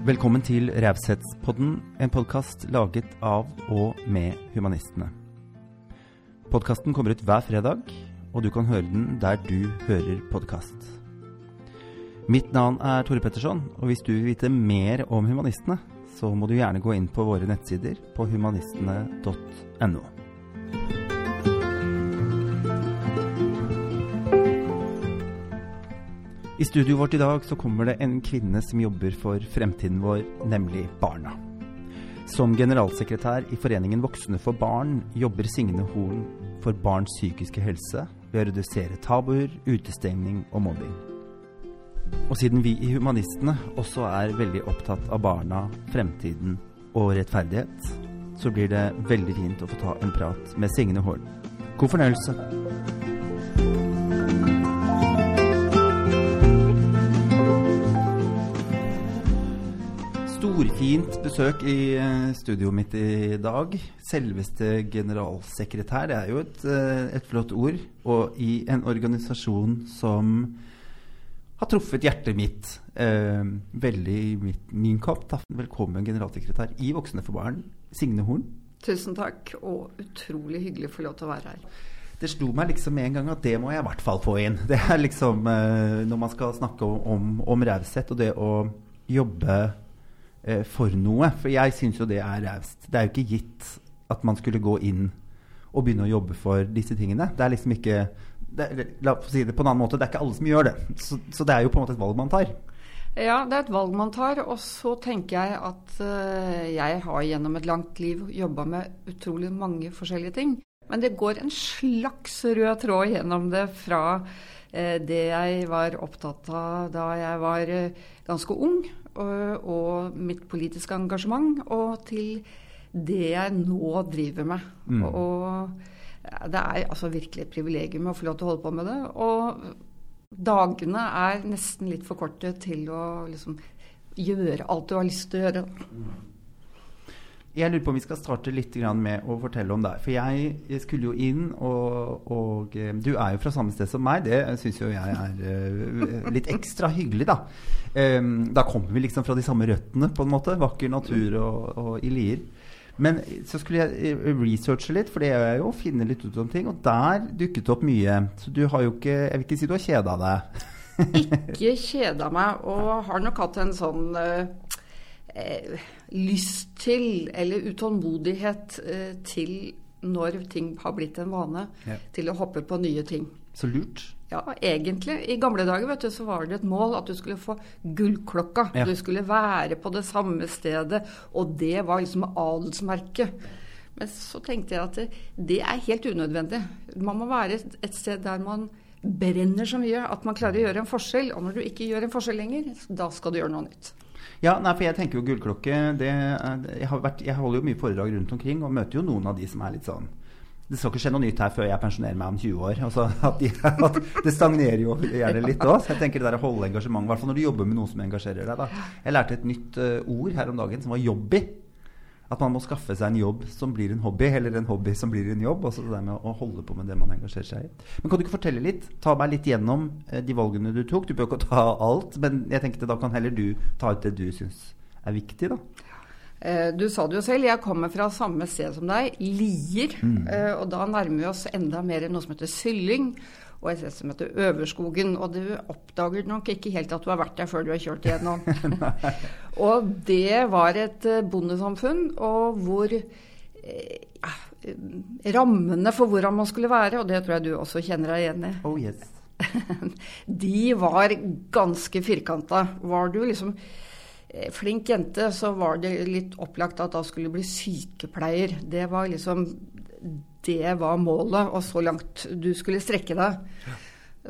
Velkommen til Raushetspodden, en podkast laget av og med humanistene. Podkasten kommer ut hver fredag, og du kan høre den der du hører podkast. Mitt navn er Tore Petterson, og hvis du vil vite mer om humanistene, så må du gjerne gå inn på våre nettsider på humanistene.no. I studioet vårt i dag så kommer det en kvinne som jobber for fremtiden vår, nemlig barna. Som generalsekretær i Foreningen Voksne for barn jobber Signe Horn for barns psykiske helse ved å redusere tabuer, utestengning og mobbing. Og siden vi i Humanistene også er veldig opptatt av barna, fremtiden og rettferdighet, så blir det veldig fint å få ta en prat med Signe Horn. God fornøyelse. Storfint besøk i eh, studioet mitt i dag. Selveste generalsekretær. Det er jo et, eh, et, flott ord. Og i en organisasjon som har truffet hjertet mitt eh, veldig i mitt, min kopp. Da. Velkommen, generalsekretær i Voksne for barn, Signe Horn. Tusen takk, og utrolig hyggelig å få lov til å være her. Det slo meg liksom en gang at det må jeg i hvert fall få inn. Det er liksom eh, Når man skal snakke om, om, om raushet og det å jobbe eh, for noe. For jeg syns jo det er raust. Det er jo ikke gitt at man skulle gå inn og begynne å jobbe for disse tingene. Det er liksom ikke det, La oss si det på en annen måte, det er ikke alle som gjør det. Så, så, det er jo på en måte et valg man tar. Ja, det er et valg man tar. Og så tenker jeg at uh, jeg har gjennom et langt liv jobba med utrolig mange forskjellige ting. Men det går en slags rød tråd gjennom det fra uh, det jeg var opptatt av da jeg var uh, ganske ung, og, og mitt politiske engasjement, og til det jeg nå driver med. Mm. Og det er altså virkelig et privilegium å få lov til å holde på med det. Og dagene er nesten litt for korte til å liksom gjøre alt du har lyst til å gjøre. Jeg lurer på om vi skal starte litt med å fortelle om deg. For jeg, jeg skulle jo inn, og, og, eh, du er jo fra samme sted som meg. Det syns jo jeg er uh, litt ekstra hyggelig, da. Um, da kommer vi liksom fra de samme røttene, på en måte. Vakker natur og, og i Lier. Men så skulle jeg researche litt, for det er jo å finne litt ut om ting. Og der dukket det opp mye. Så du har jo ikke Jeg vil ikke si du har kjeda deg. ikke kjeda meg, og har nok hatt en sånn eh, lyst til, eller utålmodighet eh, til, når ting har blitt en vane, ja. til å hoppe på nye ting. Så lurt. Ja, egentlig. I gamle dager vet du, så var det et mål at du skulle få gullklokka. Ja. Du skulle være på det samme stedet, og det var liksom adelsmerket. Men så tenkte jeg at det, det er helt unødvendig. Man må være et sted der man brenner så mye at man klarer å gjøre en forskjell. Og når du ikke gjør en forskjell lenger, da skal du gjøre noe nytt. Ja, nei, for jeg tenker jo gullklokke det, jeg, vært, jeg, holder jo mye foredrag rundt omkring og møter jo noen av de som er litt sånn det skal ikke skje noe nytt her før jeg pensjonerer meg om 20 år. Altså, at, de, at det stagnerer jo gjerne litt òg. Jeg tenker det der å holde engasjement, i hvert fall når du jobber med noe som engasjerer deg. Da. Jeg lærte et nytt uh, ord her om dagen som var 'jobby'. At man må skaffe seg en jobb som blir en hobby, eller en hobby som blir en jobb. Altså det der med å holde på med det man engasjerer seg i. Men kan du ikke fortelle litt? Ta meg litt gjennom eh, de valgene du tok. Du bør ikke ta alt, men jeg tenkte da kan heller du ta ut det du syns er viktig, da. Eh, du sa det jo selv, jeg kommer fra samme sted som deg, Lier. Mm. Eh, og da nærmer vi oss enda mer noe som heter Sylling og et sted som heter Øverskogen. Og du oppdager nok ikke helt at du har vært der før du har kjørt igjennom. og det var et eh, bondesamfunn, og hvor ja, rammene for hvordan man skulle være, og det tror jeg du også kjenner deg igjen i oh, yes. De var ganske firkanta. Var du liksom eh, flink jente, så var det litt opplagt at da skulle du bli sykepleier. Det var liksom det var målet, og så langt du skulle strekke deg. Ja.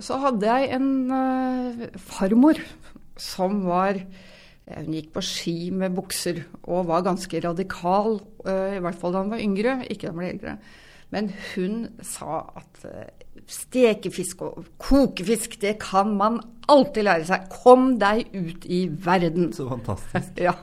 Så hadde jeg en uh, farmor som var Hun gikk på ski med bukser og var ganske radikal, uh, i hvert fall da hun var yngre, ikke da hun ble eldre. Men hun sa at uh, stekefisk og kokefisk, det kan man alltid lære seg. Kom deg ut i verden. Så fantastisk. ja.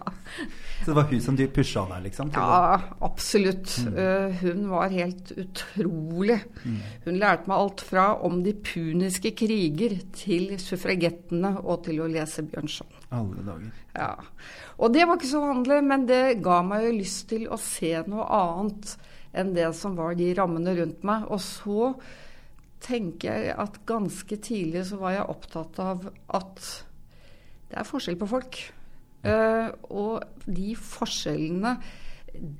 Så det var hun som pusha deg, liksom? Ja, absolutt. Mm. Uh, hun var helt utrolig. Mm. Hun lærte meg alt fra om de puniske kriger til suffragettene og til å lese Bjørnson. Alle dager. Ja. Og det var ikke så vanlig, men det ga meg jo lyst til å se noe annet enn det som var de rammene rundt meg. Og så tenker jeg at ganske tidlig så var jeg opptatt av at det er forskjell på folk. Uh, og de forskjellene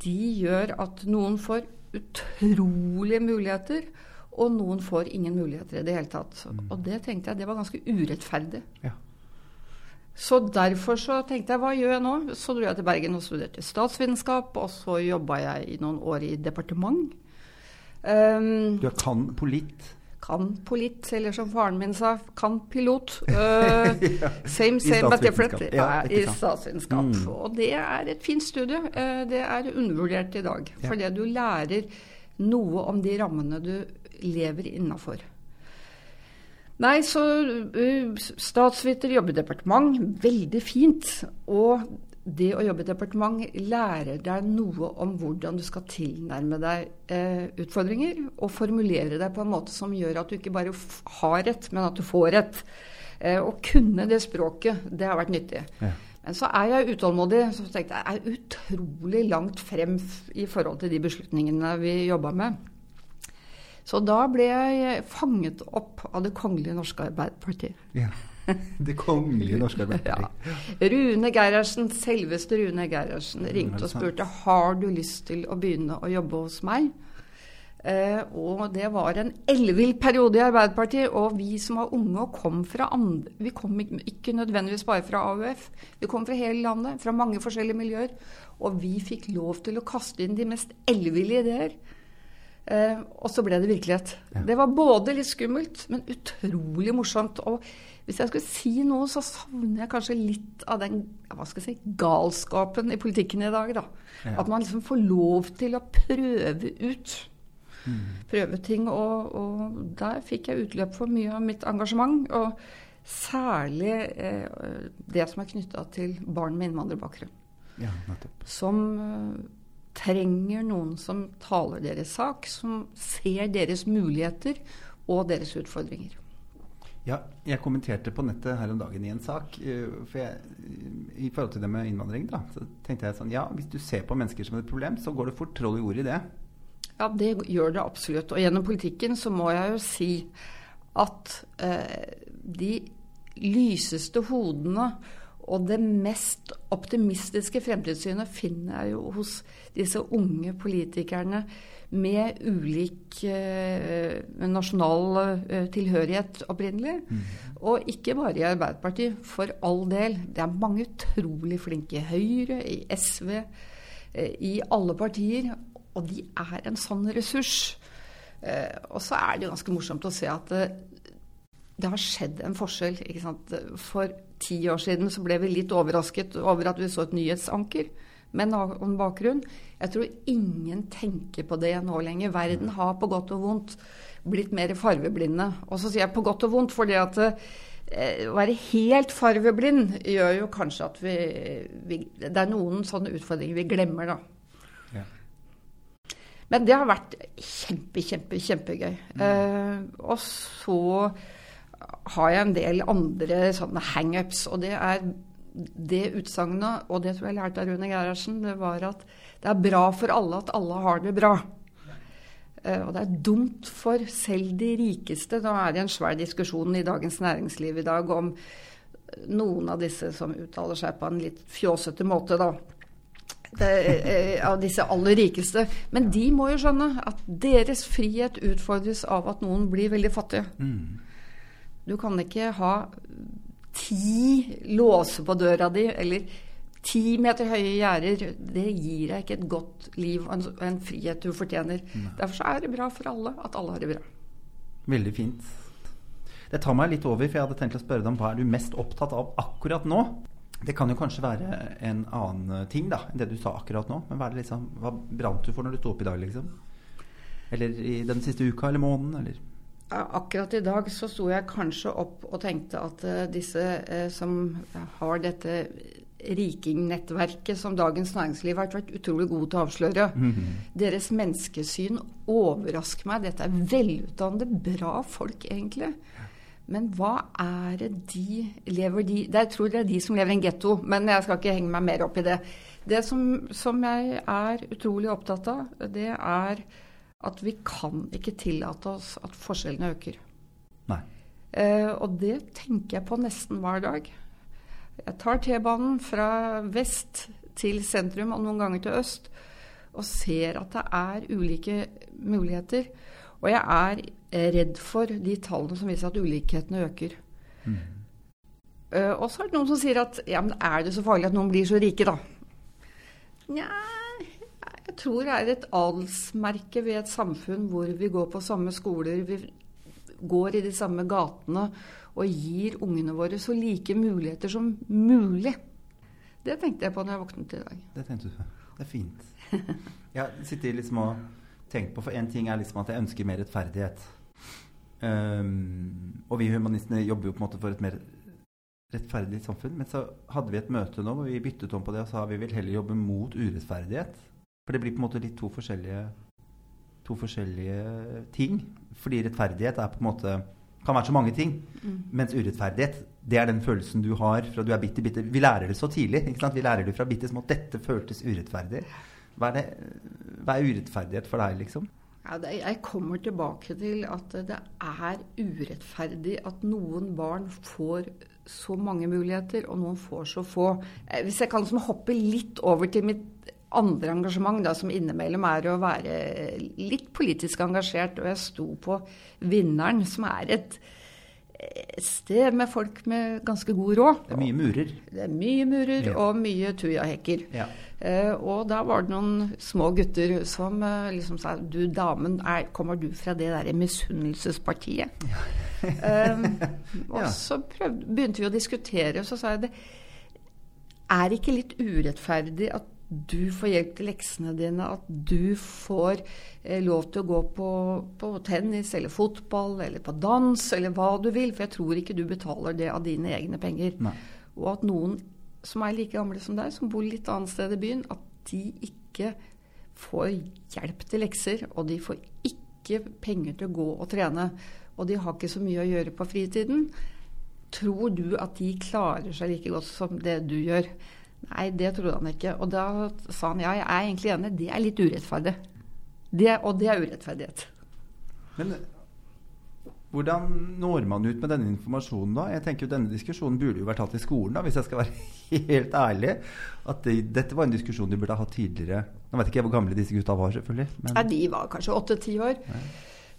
de gjør at noen får utrolige muligheter, og noen får ingen muligheter i det hele tatt. Mm. Og det tenkte jeg det var ganske urettferdig. Ja. Så derfor så tenkte jeg hva gjør jeg nå? Så dro jeg til Bergen og studerte statsvitenskap, og så jobba jeg i noen år i departement. Um, du er kan politt? Kan polit, eller som faren min sa, kan pilot. Uh, same, same, but different. Ja, I statsvitenskap. Mm. Og det er et fint studie. Uh, det er undervurdert i dag. Ja. Fordi du lærer noe om de rammene du lever innafor. Nei, så uh, statsviter jobber i departement. Veldig fint. Og det å jobbe i departement lærer deg noe om hvordan du skal tilnærme deg eh, utfordringer, og formulere deg på en måte som gjør at du ikke bare har rett, men at du får rett. Eh, å kunne det språket, det har vært nyttig. Ja. Men så er jeg utålmodig. Så tenkte jeg jeg er utrolig langt frem i forhold til de beslutningene vi jobba med. Så da ble jeg fanget opp av Det kongelige norske Arbeiderpartiet. Ja. Det kongelige norske Arbeiderparti. Ja. Rune Gerhardsen, selveste Rune Gerhardsen, ringte og spurte har du lyst til å begynne å jobbe hos meg. Eh, og det var en ellevill periode i Arbeiderpartiet. Og vi som var unge og kom fra andre Vi kom ikke nødvendigvis bare fra AUF. Vi kom fra hele landet, fra mange forskjellige miljøer. Og vi fikk lov til å kaste inn de mest elleville ideer. Eh, og så ble det virkelighet. Ja. Det var både litt skummelt, men utrolig morsomt. Og hvis jeg skulle si noe, så savner jeg kanskje litt av den hva skal jeg si, galskapen i politikken i dag. Da. Ja. At man liksom får lov til å prøve ut. Mm. Prøve ting. Og, og, der fikk jeg utløp for mye av mitt engasjement. Og særlig eh, det som er knytta til barn med innvandrerbakgrunn. Ja, som eh, trenger noen som taler deres sak, som ser deres muligheter og deres utfordringer. Ja, jeg kommenterte på nettet her om dagen i en sak. Eh, for jeg, I forhold til det med innvandring, da, så tenkte jeg sånn Ja, hvis du ser på mennesker som et problem, så går det fort troll i ordet i det. Ja, det gjør det absolutt. Og gjennom politikken så må jeg jo si at eh, de lyseste hodene og det mest optimistiske fremtidssynet finner jeg jo hos disse unge politikerne med ulik eh, nasjonal eh, tilhørighet opprinnelig. Mm. Og ikke bare i Arbeiderpartiet, for all del. Det er mange utrolig flinke i Høyre, i SV, eh, i alle partier. Og de er en sånn ressurs. Eh, og så er det jo ganske morsomt å se at det, det har skjedd en forskjell. For ti år siden så ble vi litt overrasket over at vi så et nyhetsanker med en bakgrunn. Jeg tror ingen tenker på det nå lenger. Verden har på godt og vondt blitt mer farveblinde. Og så sier jeg på godt og vondt fordi at eh, å være helt farveblind gjør jo kanskje at vi, vi, Det er noen sånne utfordringer vi glemmer, da. Ja. Men det har vært kjempe, kjempe, kjempegøy. Mm. Eh, og så har jeg en del andre sånne hangups. Og det er det utsagnet, og det tror jeg lærte av Rune Gerhardsen, det var at det er bra for alle at alle har det bra. Uh, og det er dumt for selv de rikeste. Nå er det en svær diskusjon i Dagens Næringsliv i dag om noen av disse som uttaler seg på en litt fjåsete måte, da. Det, uh, av disse aller rikeste. Men de må jo skjønne at deres frihet utfordres av at noen blir veldig fattige. Mm. Du kan ikke ha ti låser på døra di eller ti meter høye gjerder. Det gir deg ikke et godt liv og en, en frihet du fortjener. Nei. Derfor er det bra for alle at alle har det bra. Veldig fint. Det tar meg litt over, for jeg hadde tenkt å spørre deg om hva er du mest opptatt av akkurat nå? Det kan jo kanskje være en annen ting da, enn det du sa akkurat nå. Men hva, liksom, hva brant du for når du sto opp i dag, liksom? Eller i den siste uka eller måneden? Eller? Akkurat i dag så sto jeg kanskje opp og tenkte at uh, disse uh, som har dette rikingnettverket som Dagens Næringsliv har vært utrolig gode til å avsløre. Deres menneskesyn overrasker meg. Dette er velutdannede, bra folk, egentlig. Men hva er det de lever de Jeg tror det er de som lever i en getto, men jeg skal ikke henge meg mer opp i det. Det som, som jeg er utrolig opptatt av, det er at vi kan ikke tillate oss at forskjellene øker. Nei. Eh, og det tenker jeg på nesten hver dag. Jeg tar T-banen fra vest til sentrum og noen ganger til øst og ser at det er ulike muligheter. Og jeg er redd for de tallene som viser at ulikhetene øker. Mm. Uh, og så er det noen som sier at ja, men er det så farlig at noen blir så rike, da? Nja, jeg tror det er et adelsmerke ved et samfunn hvor vi går på samme skoler, vi går i de samme gatene og gir ungene våre så like muligheter som mulig. Det tenkte jeg på når jeg våknet i dag. Det tenkte du på. Det er fint. Jeg sitter liksom og tenker på, for én ting er liksom at jeg ønsker mer rettferdighet. Um, og vi humanistene jobber jo på en måte for et mer rettferdig samfunn. Men så hadde vi et møte nå hvor vi byttet om på det og sa vi vil heller jobbe mot urettferdighet. For det blir på en måte litt to forskjellige, to forskjellige ting. Fordi rettferdighet er på en måte kan være så mange ting. Mm. Mens urettferdighet, det er den følelsen du har fra du er bitte, bitte Vi lærer det så tidlig. Vi lærer det fra bitte små. Dette føltes urettferdig. Hva er, det, hva er urettferdighet for deg, liksom? Ja, det, jeg kommer tilbake til at det er urettferdig at noen barn får så mange muligheter, og noen får så få. Eh, hvis jeg kan liksom hoppe litt over til mitt andre engasjement, da, som innimellom er å være litt politisk engasjert, og jeg sto på Vinneren, som er et et sted med folk med ganske god råd. Det er mye murer. Det er mye murer ja. og mye tujahekker. Ja. Uh, og da var det noen små gutter som uh, liksom sa Du damen, er, kommer du fra det derre misunnelsespartiet? um, og ja. så prøvde, begynte vi å diskutere, og så sa jeg det er ikke litt urettferdig at du får hjelp til leksene dine, at du får eh, lov til å gå på, på, tennis eller fotball eller på dans eller hva du vil, for jeg tror ikke du betaler det av dine egne penger. Nei. Og at noen som er like gamle som deg, som bor litt annet sted i byen, at de ikke får hjelp til lekser, og de får ikke penger til å gå og trene, og de har ikke så mye å gjøre på fritiden. Tror du at de klarer seg like godt som det du gjør? Nei, det trodde han ikke. Og da sa han ja, jeg er egentlig enig, det er litt urettferdig. Det, og det er urettferdighet. Men hvordan når man ut med denne informasjonen da? Jeg tenker jo Denne diskusjonen burde jo vært tatt i skolen, da, hvis jeg skal være helt ærlig. At det, dette var en diskusjon de burde ha hatt tidligere. Nå vet ikke jeg hvor gamle disse gutta var, selvfølgelig. Men... Ja, de var kanskje åtte-ti år.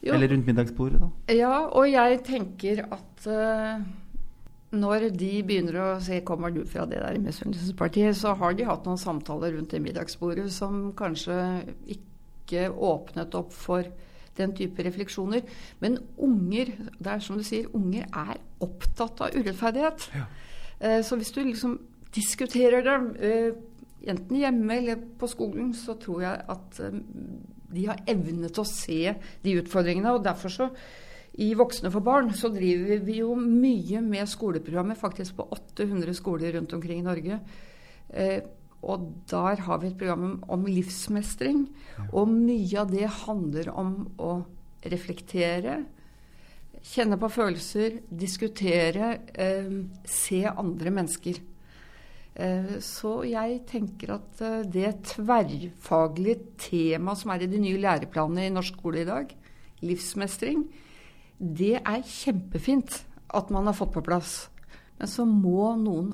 Eller rundt middagsbordet, da. Ja, og jeg tenker at uh, når de begynner å se 'kommer du fra det der misunnelsespartiet', så har de hatt noen samtaler rundt det middagsbordet som kanskje ikke åpnet opp for den type refleksjoner. Men unger, det er som du sier, unger er opptatt av urettferdighet. Ja. Eh, så hvis du liksom diskuterer dem, eh, enten hjemme eller på skolen, så tror jeg at eh, de har evnet å se de utfordringene. Og derfor så i Voksne for barn så driver vi jo mye med skoleprogrammer, faktisk på 800 skoler rundt omkring i Norge. Eh, og der har vi et program om livsmestring. Og mye av det handler om å reflektere, kjenne på følelser, diskutere, eh, se andre mennesker. Eh, så jeg tenker at eh, det tverrfaglige temaet som er i de nye læreplanene i norsk skole i dag, livsmestring, det er kjempefint at man har fått på plass. Men så må noen,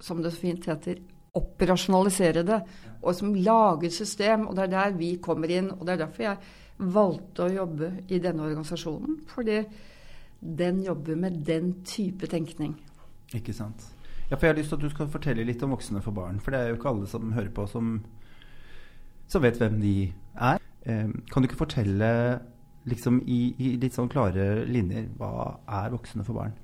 som det så fint heter, operasjonalisere det. Og som lager system. Og det er der vi kommer inn. Og det er derfor jeg valgte å jobbe i denne organisasjonen. Fordi den jobber med den type tenkning. Ikke sant. Ja, for jeg har lyst til at du skal fortelle litt om Voksne for barn. For det er jo ikke alle som hører på, som, som vet hvem de er. Eh, kan du ikke fortelle liksom i, i, litt sånn klare linjer, hva er Voksne for barn?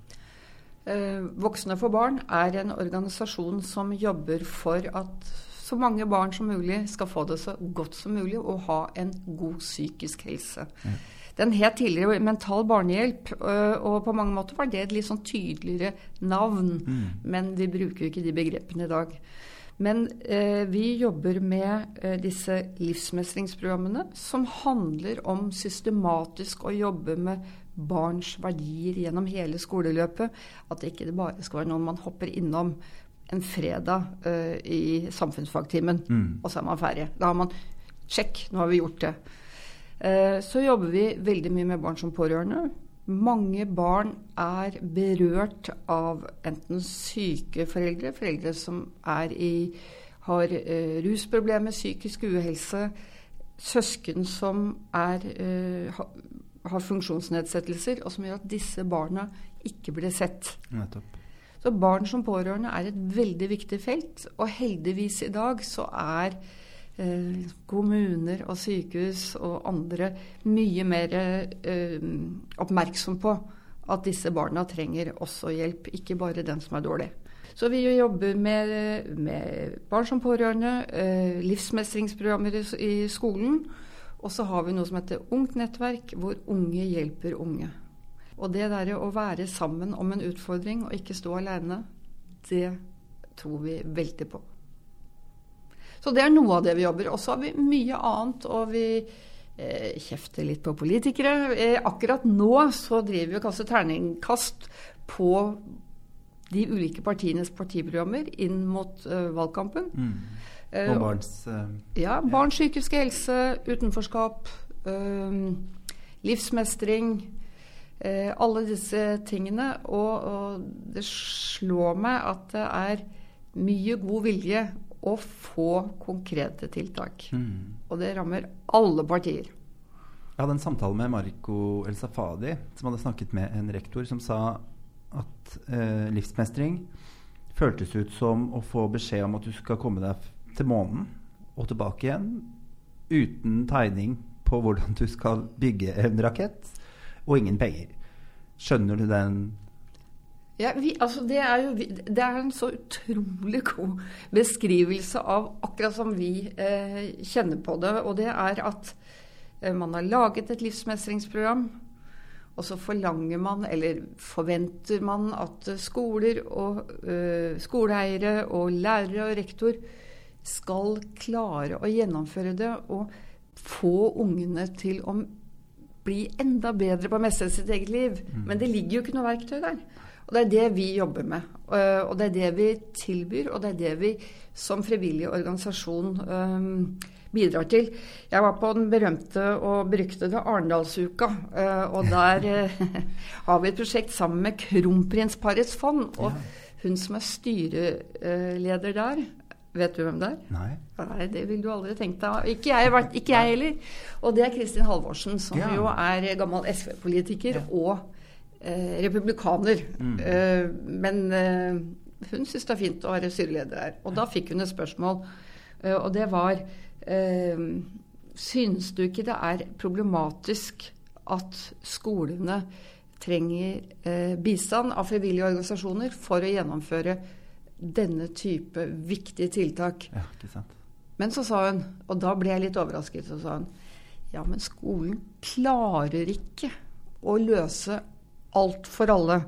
Eh, Voksne for barn er en organisasjon som jobber for at så mange barn som mulig skal få det så godt som mulig og ha en god psykisk helse. Ja. Den het tidligere Mental barnehjelp, øh, og på mange måter var det et litt sånn tydeligere navn. Mm. Men vi bruker jo ikke de begrepene i dag. Men eh, vi jobber med eh, disse livsmestringsprogrammene som handler om systematisk å jobbe med barns verdier gjennom hele skoleløpet. At det ikke bare skal være noen man hopper innom en fredag eh, i samfunnsfagtimen, mm. og så er man ferdig. Da har man Sjekk, nå har vi gjort det. Eh, så jobber vi veldig mye med barn som pårørende. Mange barn er berørt av enten syke foreldre, foreldre som i, har uh, rusproblemer, psykisk uhelse, søsken som er, uh, ha, har funksjonsnedsettelser, og som gjør at disse barna ikke blir sett. Nettopp. Så barn som pårørende er et veldig viktig felt, og heldigvis i dag så er eh, kommuner og sykehus og andre mye mer eh, oppmerksom på at disse barna trenger også hjelp, ikke bare den som er dårlig. Så vi jobber med, med barn som pårørende, eh, livsmestringsprogrammer i, i skolen. Og så har vi noe som heter Ungt nettverk, hvor unge hjelper unge. Og det derre å være sammen om en utfordring og ikke stå alene, det tror vi veldig på. Så det er noe av det vi jobber. Og så har vi mye annet, og vi eh, kjefter litt på politikere. Eh, akkurat nå så driver vi og kaster terningkast på de ulike partienes partiprogrammer inn mot uh, valgkampen. Mm. Eh, og barns uh, Ja. Barns psykiske helse, utenforskap, um, livsmestring. alle disse tingene. Og, og det slår meg at det er mye god vilje å få konkrete tiltak. Mm. Og det rammer alle partier. Jeg hadde en samtale med Marco El Safadi, som hadde snakket med en rektor som sa at eh, livsmestring føltes ut som å få beskjed om at du skal komme deg til månen og tilbake igjen uten tegning på hvordan du skal bygge en rakett, og ingen penger. Skjønner du den ja, vi, altså det, er jo, det er en så utrolig god beskrivelse av akkurat som vi eh, kjenner på det. Og det er at eh, man har laget et livsmestringsprogram. Og så forlanger man, eller forventer man, at skoler og eh, skoleeiere og lærere og rektor skal klare å gjennomføre det og få ungene til å bli enda bedre på å mestre sitt eget liv. Mm. Men det ligger jo ikke noe verktøy der. Og det er det vi jobber med. Eh, og det er det vi tilbyr, og det er det vi som frivillig organisasjon um, bidrar til. Jeg var på den berømte og beryktede Arendalsuka, uh, og der har vi et prosjekt sammen med Kronprinsparets fond. Og hun som er styreleder der, Vet du hvem det er? Nei. Nei, Det ville du aldri tenkt deg. Ikke jeg, ikke jeg heller. Og det er Kristin Halvorsen, som ja. jo er gammel SV-politiker ja. og eh, republikaner. Mm. Eh, men eh, hun syntes det er fint å være styreleder her. Og da fikk hun et spørsmål, og det var Syns du ikke det er problematisk at skolene trenger bistand av frivillige organisasjoner for å gjennomføre denne type viktige tiltak? Ja, ikke sant. Men så sa hun, og da ble jeg litt overrasket, så sa hun ja, men skolen klarer ikke å løse alt for alle.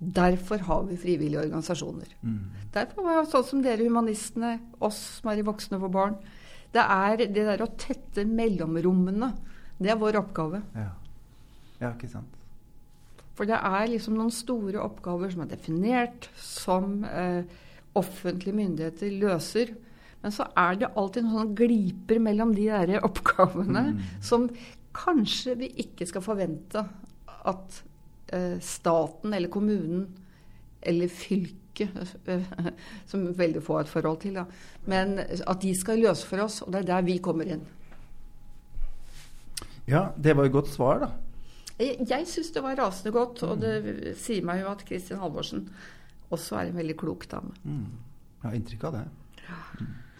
Derfor har vi frivillige organisasjoner. Mm. Derfor var det sånn som dere humanistene, oss som er i Voksne for barn. Det er det der å tette mellomrommene. Det er vår oppgave. Ja, ja ikke sant. For det er liksom noen store oppgaver som er definert, som eh, offentlige myndigheter løser. Men så er det alltid noen sånne gliper mellom de der oppgavene mm. som kanskje vi ikke skal forvente at staten eller kommunen eller fylket, eh, som veldig få har et forhold til, da. men at de skal løse for oss. Og det er der vi kommer inn. Ja, det var et godt svar, da. Jeg, jeg syns det var rasende godt, og det sier meg jo at Kristin Halvorsen også er en veldig klok dame. Mm. Jeg har inntrykk av det. Mm.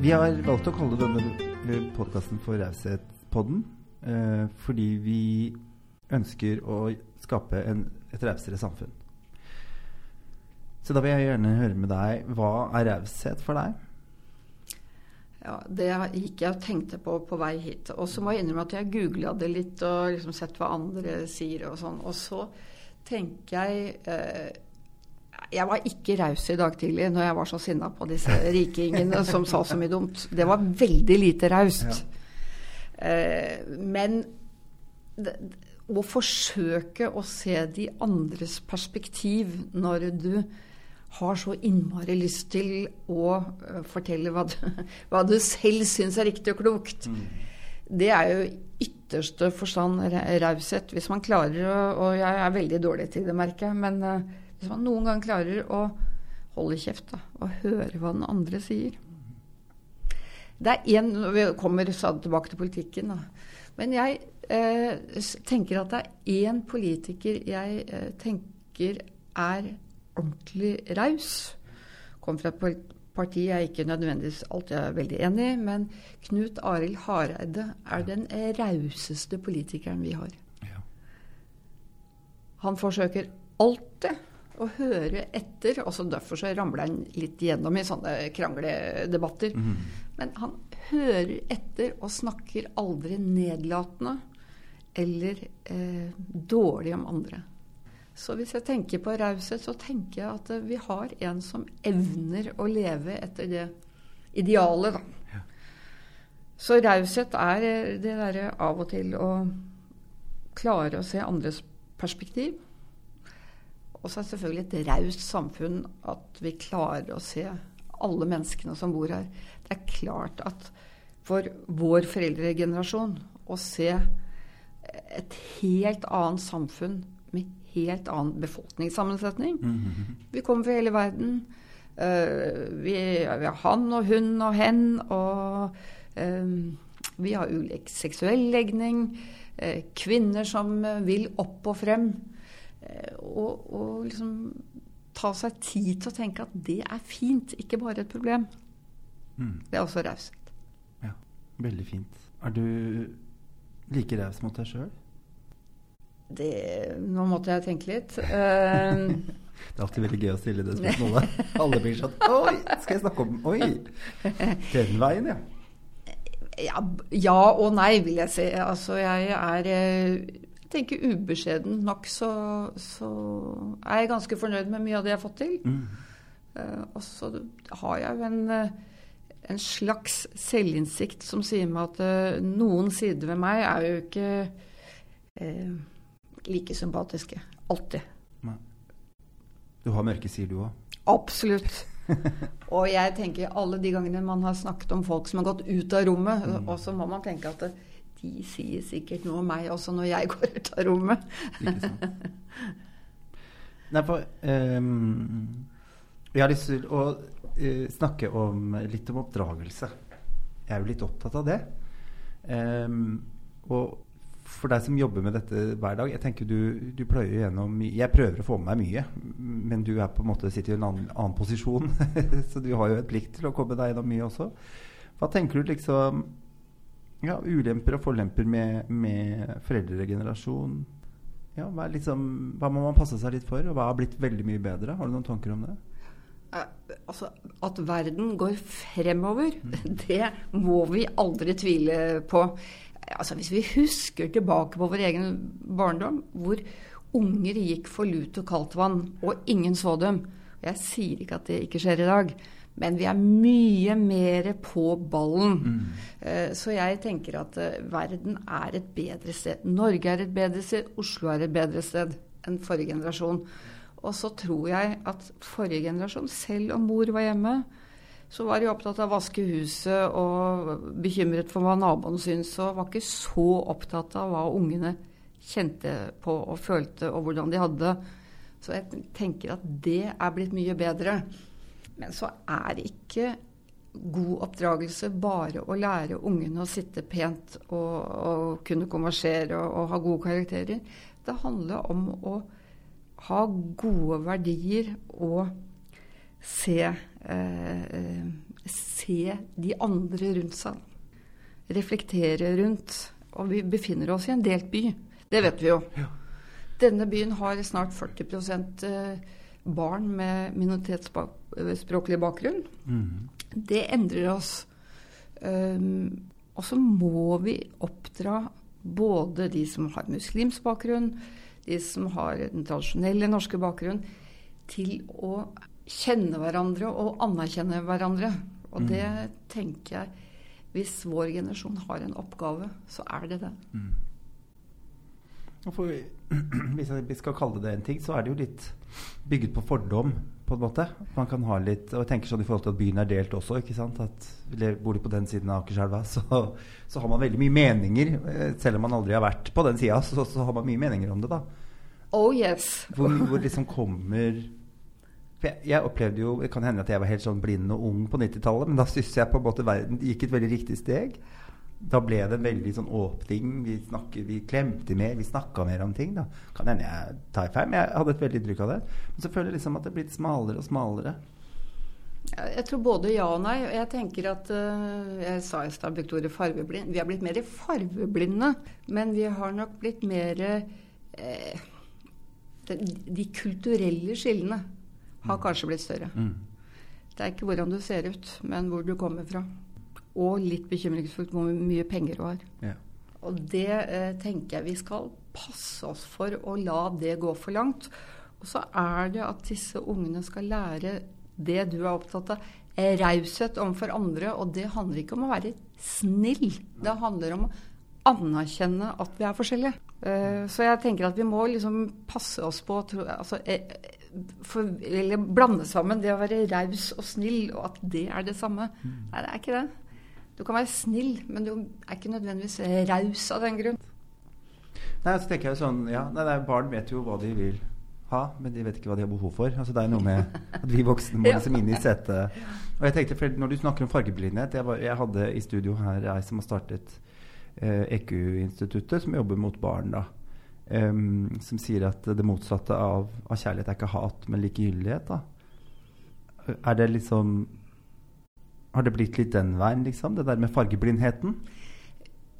Vi har valgt å kalle denne podkasten for Raushetpodden eh, fordi vi ønsker å skape en, et rausere samfunn. Så da vil jeg gjerne høre med deg hva er raushet for deg? Ja, Det gikk jeg og tenkte på på vei hit. Og så må jeg innrømme at jeg googla det litt og liksom sett hva andre sier og sånn. Og så tenker jeg eh, Jeg var ikke raus i dag tidlig når jeg var så sinna på disse rikingene som sa så mye dumt. Det var veldig lite raust. Ja. Eh, men det, å forsøke å se de andres perspektiv når du har så innmari lyst til å uh, fortelle hva du, hva du selv syns er riktig og klokt. Mm. Det er jo ytterste forstand raushet. Hvis man klarer å Og jeg er veldig dårlig til det, merker jeg. Men uh, hvis man noen gang klarer å holde kjeft da, og høre hva den andre sier Det er én Vi kommer tilbake til politikken, da. Men jeg eh, tenker at det er én politiker jeg eh, tenker er ordentlig raus. Kom fra et parti jeg ikke nødvendigvis alltid er veldig enig i, men Knut Arild Hareide er den rauseste politikeren vi har. Ja. Han forsøker alltid å høre etter. Også derfor så ramler han litt gjennom i sånne krangledebatter. Mm. Men han hører etter og snakker aldri nedlatende eller eh, dårlig om andre. Så hvis jeg tenker på raushet, så tenker jeg at vi har en som evner å leve etter det idealet, da. Ja. Så raushet er det derre av og til å klare å se andres perspektiv. Og så er det selvfølgelig et raust samfunn at vi klarer å se alle menneskene som bor her. Det er klart at for vår foreldregenerasjon å se et helt annet samfunn med helt annen befolkningssammensetning. Mm -hmm. Vi kommer fra hele verden. Uh, vi, vi, har han og hun og hen. Og uh, vi har ulik seksuell legning. Uh, kvinner som vil opp og frem. Og, og, liksom ta seg tid til å tenke at det er fint, ikke bare et problem. Mm. Det er også raushet. Ja, veldig fint. Er du like raus mot deg sjøl? Det, nå måtte jeg tenke litt. Uh, det er alltid veldig gøy å stille det spørsmålet. Alle blir sånn Oi, skal jeg snakke om Oi! Den veien, ja. ja. Ja og nei, vil jeg si. Altså, jeg er jeg tenker ubeskjeden nok, så, så, er jeg ganske fornøyd med mye av det jeg har fått til. Mm. Uh, og så har jeg jo en, en slags selvinnsikt som sier meg at uh, noen sider ved meg er jo ikke uh, like sympatiske. Alltid. Nei. Du har mørke sider, du òg? Absolutt. og jeg tenker alle de gangene man har snakket om folk som har gått ut av rommet, mm. og så må man tenke at de sier sikkert noe om meg også når jeg går ut av rommet. Nei, for um, Jeg har lyst til å uh, snakke om, litt om oppdragelse. Jeg er jo litt opptatt av det. Um, og for deg som jobber med dette hver dag, jeg tenker du, du pløyer gjennom Jeg prøver å få med meg mye, men du er på en måte sitter i en annen, annen posisjon. så du har jo et plikt til å komme deg gjennom mye også. Hva tenker du liksom ja, Ulemper og forlemper med, med foreldregenerasjon? Ja, hva, liksom, hva, må man passe seg litt for, og hva har blitt veldig mye bedre? Har du noen tanker om det? Uh, altså, At verden går fremover, mm. det må vi aldri tvile på altså Hvis vi husker tilbake på vår egen barndom, hvor unger gikk for lut og kaldt vann, og ingen så dem Jeg sier ikke at det ikke skjer i dag, men vi er mye mer på ballen. Mm. Uh, så jeg tenker at uh, verden er et bedre sted. Norge er et bedre sted, Oslo er et bedre sted enn forrige generasjon. Og så tror jeg at forrige generasjon, selv om mor var hjemme, så var de opptatt av å vaske huset og bekymret for hva naboen syntes, og var ikke så opptatt av hva ungene kjente på og følte, og hvordan de hadde. Så jeg tenker at det er blitt mye bedre. Men så er ikke god oppdragelse bare å lære ungene å sitte pent og, og kunne konversere og, og, ha gode karakterer. Det handler om å ha gode verdier og se, eh, se de andre rundt seg. Reflektere rundt. Og vi befinner oss i en delt by. Det vet vi jo. Ja. Denne byen har snart 40 eh, barn med minoritetsspråklig bakgrunn. Mm. Det endrer oss. Um, og så må vi oppdra både de som har muslimsk bakgrunn, de som har den tradisjonelle norske bakgrunn, til å kjenne hverandre og anerkjenne hverandre. Og det mm. tenker jeg Hvis vår generasjon har en oppgave, så er det det. Mm. For, hvis vi skal kalle det en ting, så er det jo litt bygget på fordom, på en måte. Man kan ha litt, og jeg tenker sånn i forhold til at byen er delt også. ikke sant? At Bor du på den siden av Akerselva, så, så, har man veldig mye meninger. Eh, selv om man aldri har vært på den sida, så, så, har man mye meninger om det, da. Oh yes. Hvor, hvor liksom kommer jeg, jeg, opplevde jo Det kan hende at jeg var helt sånn blind og ung på 90-tallet, men da syns jeg på en måte verden gikk et veldig riktig steg. Da ble det en veldig sånn åpning. Vi, snakket, vi klemte mer, vi snakka mer om ting. da Kan hende jeg tar feil, men jeg hadde et veldig inntrykk av det. Men så føler jeg liksom at det er blitt smalere og smalere. Jeg tror både ja og nei. Jeg tenker at uh, Jeg sa i stad brukte ordet farveblind. Vi har blitt mer farveblinde, men vi har nok blitt mer eh, de, de kulturelle skillene har mm. kanskje blitt større. Mm. Det er ikke hvordan du ser ut, men hvor du kommer fra. Og litt bekymringsfullt hvor mye penger du har. Ja. Og det eh, tenker jeg vi skal passe oss for å la det gå for langt. Og så er det at disse ungene skal lære det du er opptatt av. Raushet overfor andre. Og det handler ikke om å være snill. Det handler om å anerkjenne at vi er forskjellige. Uh, så jeg tenker at vi må liksom passe oss på altså, eh, for, eller blande sammen det å være raus og snill, og at det er det samme. Mm. Nei, det er ikke det. Du kan være snill, men du er ikke nødvendigvis raus av den grunn. Nei, så tenker jeg sånn, ja, nei, Barn vet jo hva de vil ha, men de vet ikke hva de har behov for. Altså, det er noe med at vi voksne må liksom inn i setet. Og jeg tenkte, for Når du snakker om fargeblindhet jeg, var, jeg hadde i studio her ei som har startet eh, EQ-instituttet, som jobber mot barn. da um, som sier at det motsatte av, av, kjærlighet er ikke hat, men likegyldighet. da. Er det liksom Har det blitt litt den veien, liksom? Det der med fargeblindheten?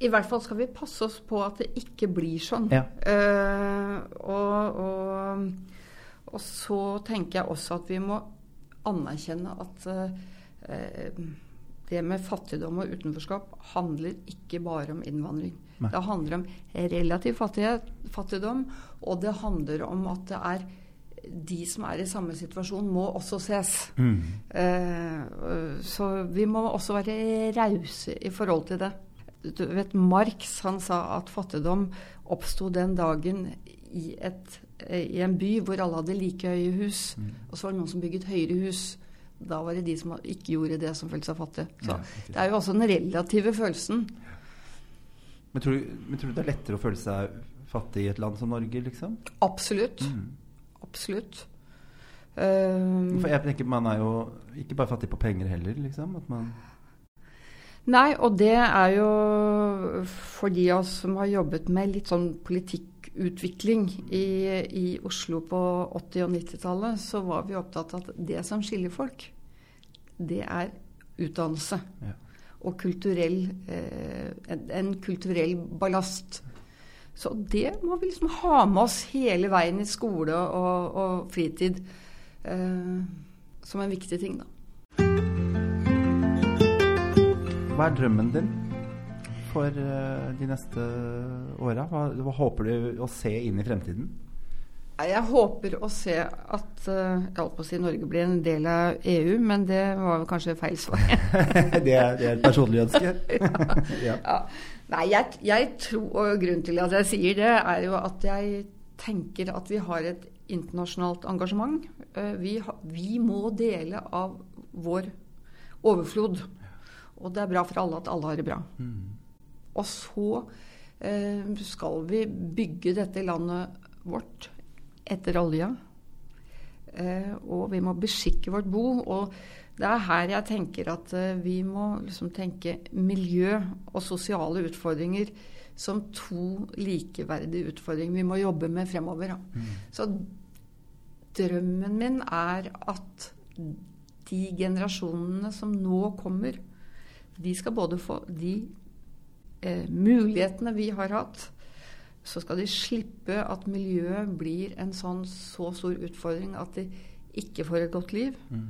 I hvert fall skal vi passe oss på at det ikke blir sånn. Ja. Uh, og, og, og, så tenker jeg også at vi må anerkjenne at uh, det med fattigdom og utenforskap handler ikke bare om innvandring. Nei. Det handler om relativ fattigdom, og det handler om at det er de som er i samme situasjon, må også ses. Mm. Eh, så vi må også være rause i forhold til det. Du vet, Marx han sa at fattigdom oppsto den dagen i, et, i, en by hvor alle hadde like høye hus, mm. og så var det noen som bygget høyere hus. Da var det de som ikke gjorde det, som følte seg fattige. Så ja, det er jo også den relative følelsen. Men tror, men tror, du det er lettere å føle seg fattig i et land som Norge, liksom? Absolutt. Mm. Absolutt. Um, For jeg tenker Man er jo ikke bare fattig på penger heller, liksom? At man Nei, og det er jo for de av oss som har jobbet med litt sånn politikkutvikling i, i Oslo på 80- og 90-tallet, så var vi opptatt av at det som skiller folk, det er utdannelse. Ja og kulturell, eh, en, en, kulturell ballast. Så det må vi liksom ha med oss hele veien i skole og, og fritid eh, som en viktig ting, da. Hva er drømmen din for uh, de neste åra? Hva, hva håper du å se inn i fremtiden? Jeg håper å se at eh, jeg holdt på å si Norge blir en del av EU, men det var kanskje feil svar. det, det er et personlig ønske? ja. ja. Nei, jeg, jeg, tror, og grunnen til at jeg sier det, er jo at jeg tenker at vi har et internasjonalt engasjement. Eh, vi, vi må dele av vår overflod. Og det er bra for alle at alle har det bra. Mm. Og så eh, skal vi bygge dette landet vårt etter olja. Eh, og vi må beskikke vårt bo. Og det er her jeg tenker at eh, vi må liksom tenke miljø og sosiale utfordringer som to likeverdige utfordringer vi må jobbe med fremover. Mm. Så drømmen min er at de generasjonene som nå kommer, de skal både få de eh, mulighetene vi har hatt, så skal de slippe at miljøet blir en sånn så stor utfordring at de ikke får et godt liv. Mm.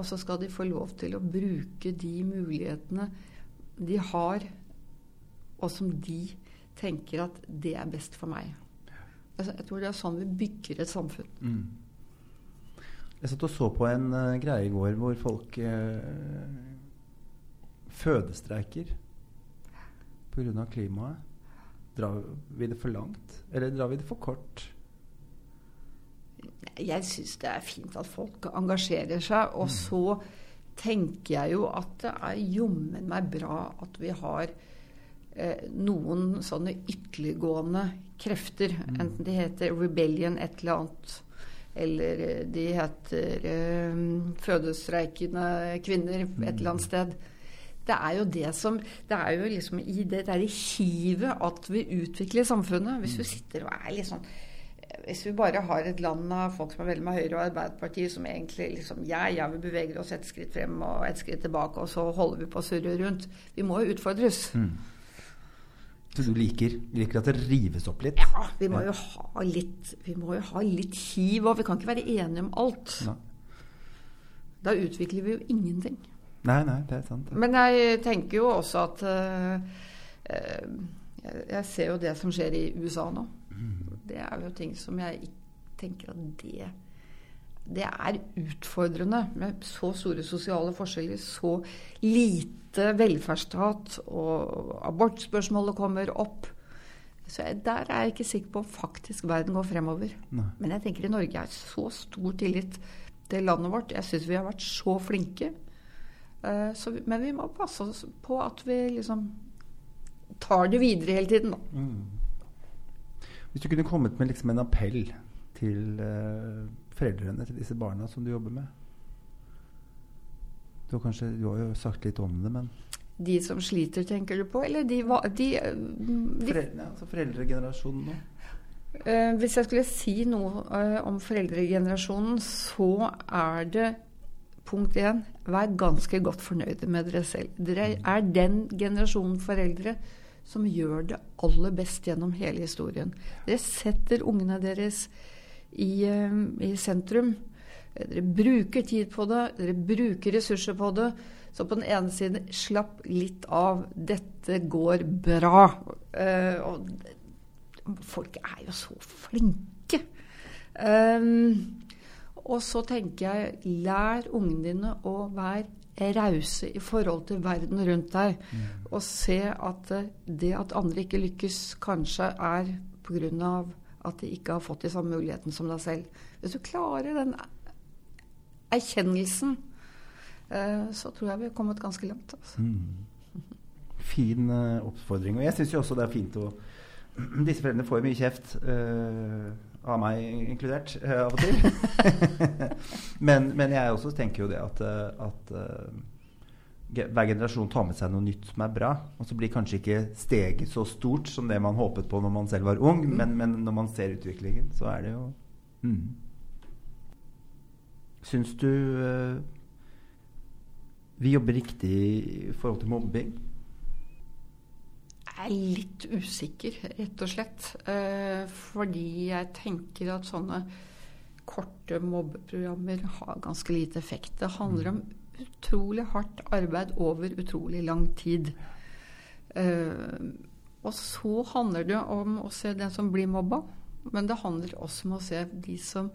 Og så skal de få lov til å bruke de mulighetene de har, og som de tenker at det er best for meg. Altså, jeg tror det er sånn vi bygger et samfunn. Mm. Jeg satt og så på en uh, greie i går hvor folk uh, fødestreiker pga. klimaet. Drar vi det for langt, eller drar vi det for kort? Jeg syns det er fint at folk engasjerer seg. Og mm. så tenker jeg jo at det er jommen meg bra at vi har eh, noen sånne ytterliggående krefter. Mm. Enten de heter Rebellion et eller annet, eller eh, de heter eh, Fødestreikende kvinner et eller annet mm. sted. Det er jo det som Det er jo liksom i det derre hivet at vi utvikler samfunnet. Hvis du mm. sitter og er litt sånn hvis vi bare har et land av folk som er veldig med Høyre og Arbeiderpartiet, som egentlig liksom Ja, ja, vi beveger oss et skritt frem og et skritt tilbake, og så holder vi på å surre rundt. Vi må jo utfordres. Mm. Så du liker, liker, at det rives opp litt? Ja, vi må jo ha litt, vi må jo ha litt hiv, og vi kan ikke være enige om alt. Nei. Da utvikler vi jo ingenting. Nei, nei, det er sant. Men jeg tenker jo også at uh, uh, Jeg ser jo det som skjer i USA nå. Det er jo ting som jeg tenker at det det er utfordrende med så store sosiale forskjeller, så lite velferdsstat, og abortspørsmålet kommer opp. Så jeg, der er jeg ikke sikker på om faktisk verden går fremover. Nei. Men jeg tenker i Norge er så stor tillit til landet vårt. Jeg syns vi har vært så flinke. Uh, så, men vi må passe oss på at vi liksom tar det videre hele tiden, da. Mm. Hvis du kunne kommet med liksom en appell til uh, foreldrene til disse barna som du jobber med du har, kanskje, du har jo sagt litt om det, men De som sliter, tenker du på? Eller de, de, eh, de Foreldre, altså Foreldregenerasjonen nå? Uh, hvis jeg skulle si noe uh, om foreldregenerasjonen, så er det punkt én Vær ganske godt fornøyde med dere selv. Dere er den generasjonen foreldre som gjør det aller best gjennom hele historien. Dere setter ungene deres i, eh, i sentrum. Dere bruker tid på det, dere bruker ressurser på det. Så på den ene siden, slapp litt av. Dette går bra. Uh, og folk er jo så flinke. Um, og så tenker jeg, lær ungene dine å være rause i forhold til verden rundt deg. Mm. Og se at det at andre ikke lykkes, kanskje er pga. at de ikke har fått de samme mulighetene som deg selv. Hvis du klarer den erkjennelsen, eh, så tror jeg vi har kommet ganske langt. Altså. Mm. Fin uh, oppfordring. Og jeg syns jo også det er fint å Disse foreldrene får mye kjeft. Uh, av meg inkludert, uh, av og til. men, men, jeg også tenker jo det at, eh, at uh, hver generasjon tar med seg noe nytt som er bra. Og så blir kanskje ikke steget så stort som det man håpet på når man selv var ung, mm. men, men, når man ser utviklingen, så er det jo mm. Syns du uh, vi jobber riktig i forhold til mobbing? Er litt usikker, rett og slett. Eh, fordi jeg tenker at sånne korte mobbeprogrammer har ganske lite effekt. Det handler om utrolig hardt arbeid over utrolig lang tid. Eh, og så handler det om å se den som blir mobba, men det handler også om å se de som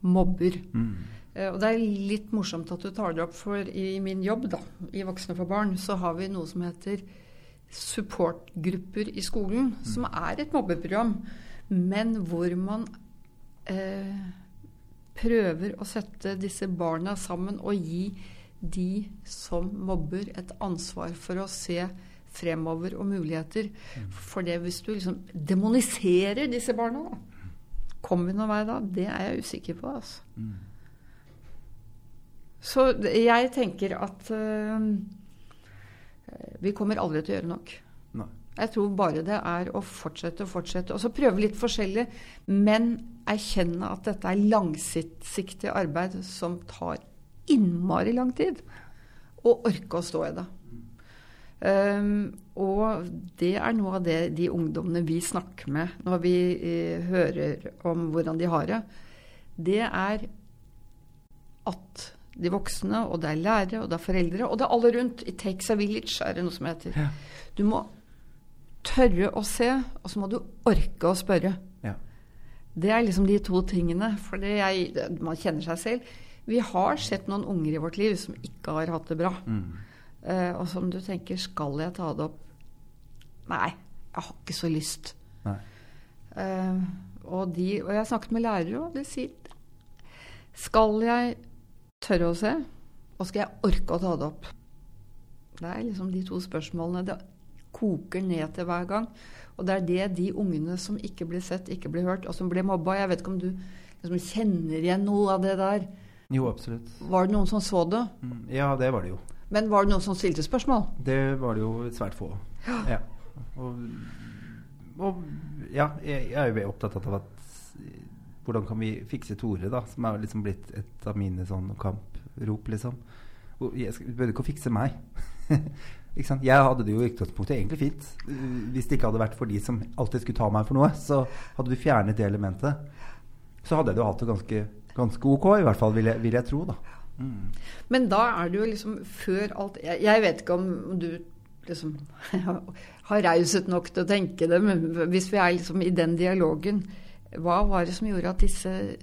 mobber. Mm. Eh, og det er litt morsomt at du tar det opp, for i min jobb da, i Voksne for barn så har vi noe som heter supportgrupper i skolen, mm. som er et mobbeprogram, men hvor man eh, prøver å sette disse barna sammen og gi de som mobber, et ansvar for å se fremover og muligheter. Mm. For det hvis du liksom demoniserer disse barna, da, kommer vi noen vei da? Det er jeg usikker på. altså. Mm. Så jeg tenker at uh, vi kommer aldri til å gjøre nok. Nei. Jeg tror bare det er å fortsette og fortsette. Og så prøve litt forskjellig, men erkjenne at dette er langsiktig arbeid som tar innmari lang tid. Og orke å stå i det. Um, og det er noe av det de ungdommene vi snakker med når vi uh, hører om hvordan de har det, det er at de voksne, og det er lærere, og det er foreldre, og det er alle rundt. It takes a village, er det noe som heter. Ja. Du må tørre å se, og så må du orke å spørre. Ja. Det er liksom de to tingene. For det jeg, man kjenner seg selv. Vi har sett noen unger i vårt liv som ikke har hatt det bra. Mm. Uh, og som du tenker Skal jeg ta det opp? Nei, jeg har ikke så lyst. Eh, og, de, og jeg har snakket med lærere, og de sier Skal jeg tørre å se, og skal jeg orke å ta det opp? Det er liksom de to spørsmålene. Det koker ned til hver gang. Og det er det de ungene som ikke blir sett, ikke blir hørt, og som blir mobba Jeg vet ikke om du liksom kjenner igjen noe av det der. Jo, absolutt. Var det noen som så det? Mm. Ja, det var det jo. Men var det noen som stilte spørsmål? Det var det jo svært få. Ja. Og, og ja, jeg, jeg er jo opptatt av at hvordan kan vi fikse Tore, da, som er liksom blitt et av mine sånn kamprop, liksom. Du behøver ikke å fikse meg. ikke sant? Jeg hadde det jo i utgangspunktet egentlig fint. Hvis det ikke hadde vært for de som alltid skulle ta meg for noe, så hadde du fjernet det elementet. Så hadde jeg jo hatt det ganske, ganske ok, i hvert fall, vil jeg, vil jeg tro, da. Mm. Men da er det jo liksom før alt Jeg, jeg vet ikke om du liksom har raushet nok til å tenke det, men hvis vi er liksom i den dialogen Hva var det som gjorde at disse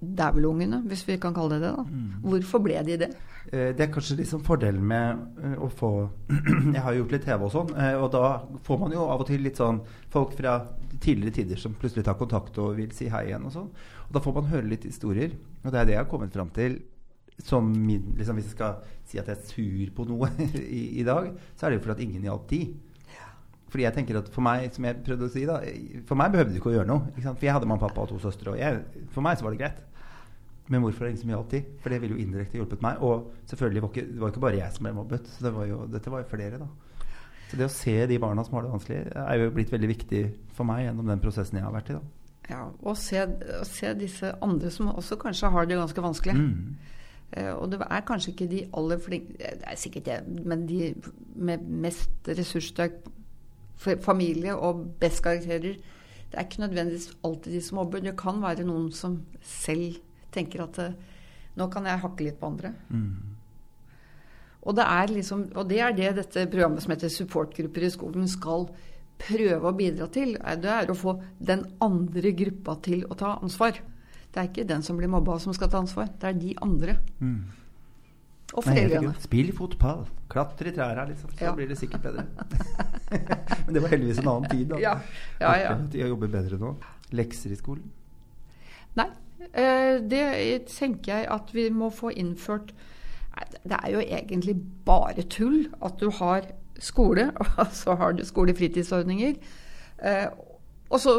dævelungene, hvis vi kan kalle det det, da Hvorfor ble de det? Eh, Det er kanskje liksom fordelen med eh, å få Jeg har jo gjort litt TV og sånn, eh, og da får man jo av og til litt sånn folk fra tidligere tider som plutselig tar kontakt og vil si hei igjen og sånn. Og da får man høre litt historier, og det er det jeg har kommet fram til som min liksom Hvis jeg skal si at jeg er sur på noe i, i dag, så er det jo fordi at ingen hjalp de. Fordi jeg tenker at For meg som jeg prøvde å si da For meg behøvde du ikke å gjøre noe. For jeg hadde mamma, pappa og to søstre. Og jeg, for meg så var det greit. Men hvorfor er det ingen som hjalp de? For det ville jo indirekte hjulpet meg. Og selvfølgelig var ikke, det var ikke bare jeg som ble mobbet. Så det var jo, dette var jo flere, da. Så det å se de barna som har det vanskelig, er jo blitt veldig viktig for meg gjennom den prosessen jeg har vært i. da. Ja, Og se, se disse andre som også kanskje har det ganske vanskelig. Mm. Uh, og det er kanskje ikke de aller flinke Det er sikkert det, men de med mest ressurssterk f- familie og best karakterer Det er ikke nødvendigvis alltid de som mobber. Det kan være noen som selv tenker at eh, nå kan jeg hakke litt på andre. Mm. Og det er liksom, og det er det dette programmet som heter Supportgrupper i skolen skal prøve å bidra til. Det er å få den andre gruppa til å ta ansvar. Det er ikke den som blir mobba som skal ta ansvar, det er de andre. Mm. Og foreldrene. Spill fotball. Klatre i trærne, liksom. Så Ja. blir det sikkert bedre. Men det var heldigvis en annen tid, da. Ja, ja, ja. De jobber bedre nå. Lekser i skolen. Nei, eh, det tenker jeg at vi må få innført Det er jo egentlig bare tull at du har skole, og så har du skolefritidsordninger. Eh, og, så,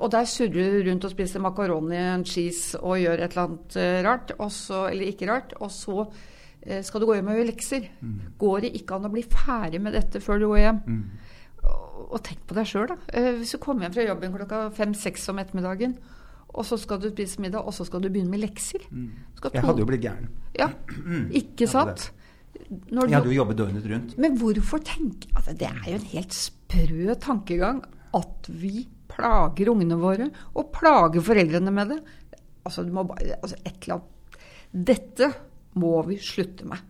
og der surrer du rundt og spiser makaroni and cheese og gjør et eller annet eh, rart, og så, eller ikke rart, og så skal du gå hjem og gjøre lekser. Går det ikke an å bli ferdig med dette før du går hjem? Mm. Og, og tenk på deg sjøl, da. Eh, hvis du kommer hjem fra jobben klokka fem-seks om ettermiddagen, og så skal du spise middag, og så skal du begynne med lekser. Skal Jeg hadde jo blitt gæren. Ja, ikke sant? Når Jeg hadde jo jobbet døgnet rundt. men hvorfor tenke altså, Det er jo en helt sprø tankegang at vi plager ungene våre, og plager foreldrene med det. Altså, du må bare, altså et eller annet Dette må vi slutte med.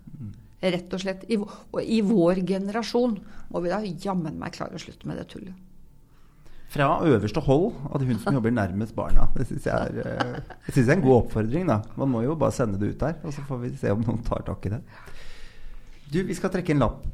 Rett og slett. I, og i vår generasjon må vi da jammen meg klare å slutte med det tullet. Fra øverste hold av hun som jobber nærmest barna. Det syns jeg, eh, jeg er en god oppfordring. da Man må jo bare sende det ut der, og så får vi se om noen tar tak i det. Du, vi skal trekke en lapp.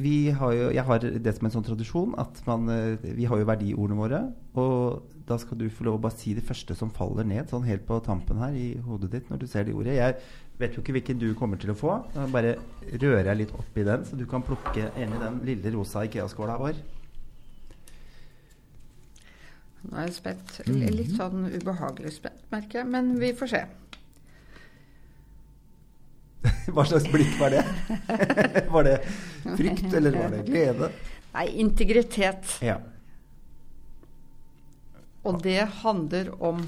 Vi har jo, jeg har det som en sånn tradisjon at man, eh, vi har jo verdiordene våre. Og da skal du få lov å bare si det første som faller ned, sånn helt på tampen her i hodet ditt når du ser det ordet. Jeg vet jo ikke hvilken du kommer til å få. Da bare rører jeg litt opp i den, så du kan plukke en i den lille rosa Ikea-skåla vår. Nå er jeg spent. Litt sånn ubehagelig spent, merker jeg. Men vi får se. Hva slags blikk var det? var det frykt, eller var det glede? Nei, integritet. Ja. Og det handler om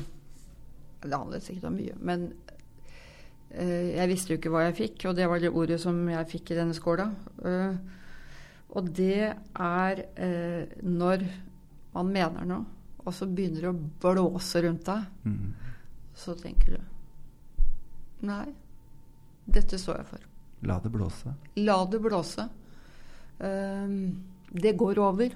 Det handler sikkert om mye, men eh, jeg visste jo ikke hva jeg fikk, og det var det ordet som jeg fikk i denne skåla. Uh, og det er eh, når man mener noe, og så begynner det å blåse rundt deg, Mm. så tenker du Nei, Dette står jeg for. La det blåse. La det blåse. Um, det går over.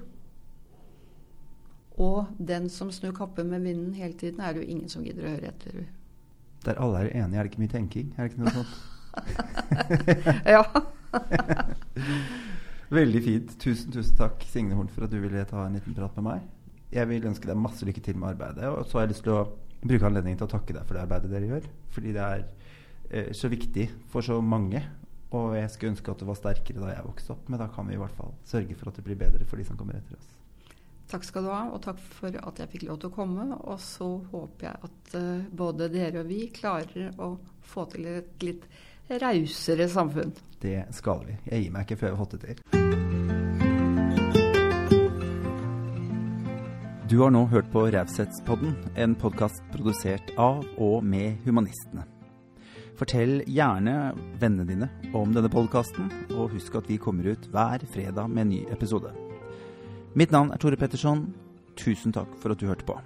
Og den som snur kappen med vinden hele tiden, er det jo ingen som gidder å høre etter. Der alle er enige, er det ikke mye tenking? Er det ikke noe sånt? ja. Veldig fint. Tusen, tusen takk, Signe Horn, for at du ville ta en liten prat med meg. Jeg vil ønske deg masse lykke til med arbeidet. Og så har jeg lyst til å bruke anledningen til å takke deg for det arbeidet dere gjør. Fordi det er så viktig for så mange. Og jeg skulle ønske at det var sterkere da jeg vokste opp, men da kan vi i hvert fall sørge for at det blir bedre for de som kommer etter oss. Takk skal du ha, og takk for at jeg fikk lov til å komme. Og så håper jeg at uh, både dere og vi klarer å få til et litt rausere samfunn. Det skal vi. Jeg gir meg ikke før jeg har fått det til. Du har nå hørt på Raushetspodden, en podkast produsert av og med Humanistene. Fortell gjerne vennene dine om denne podkasten, og husk at vi kommer ut hver fredag med en ny episode. Mitt navn er Tore Petterson. Tusen takk for at du hørte på.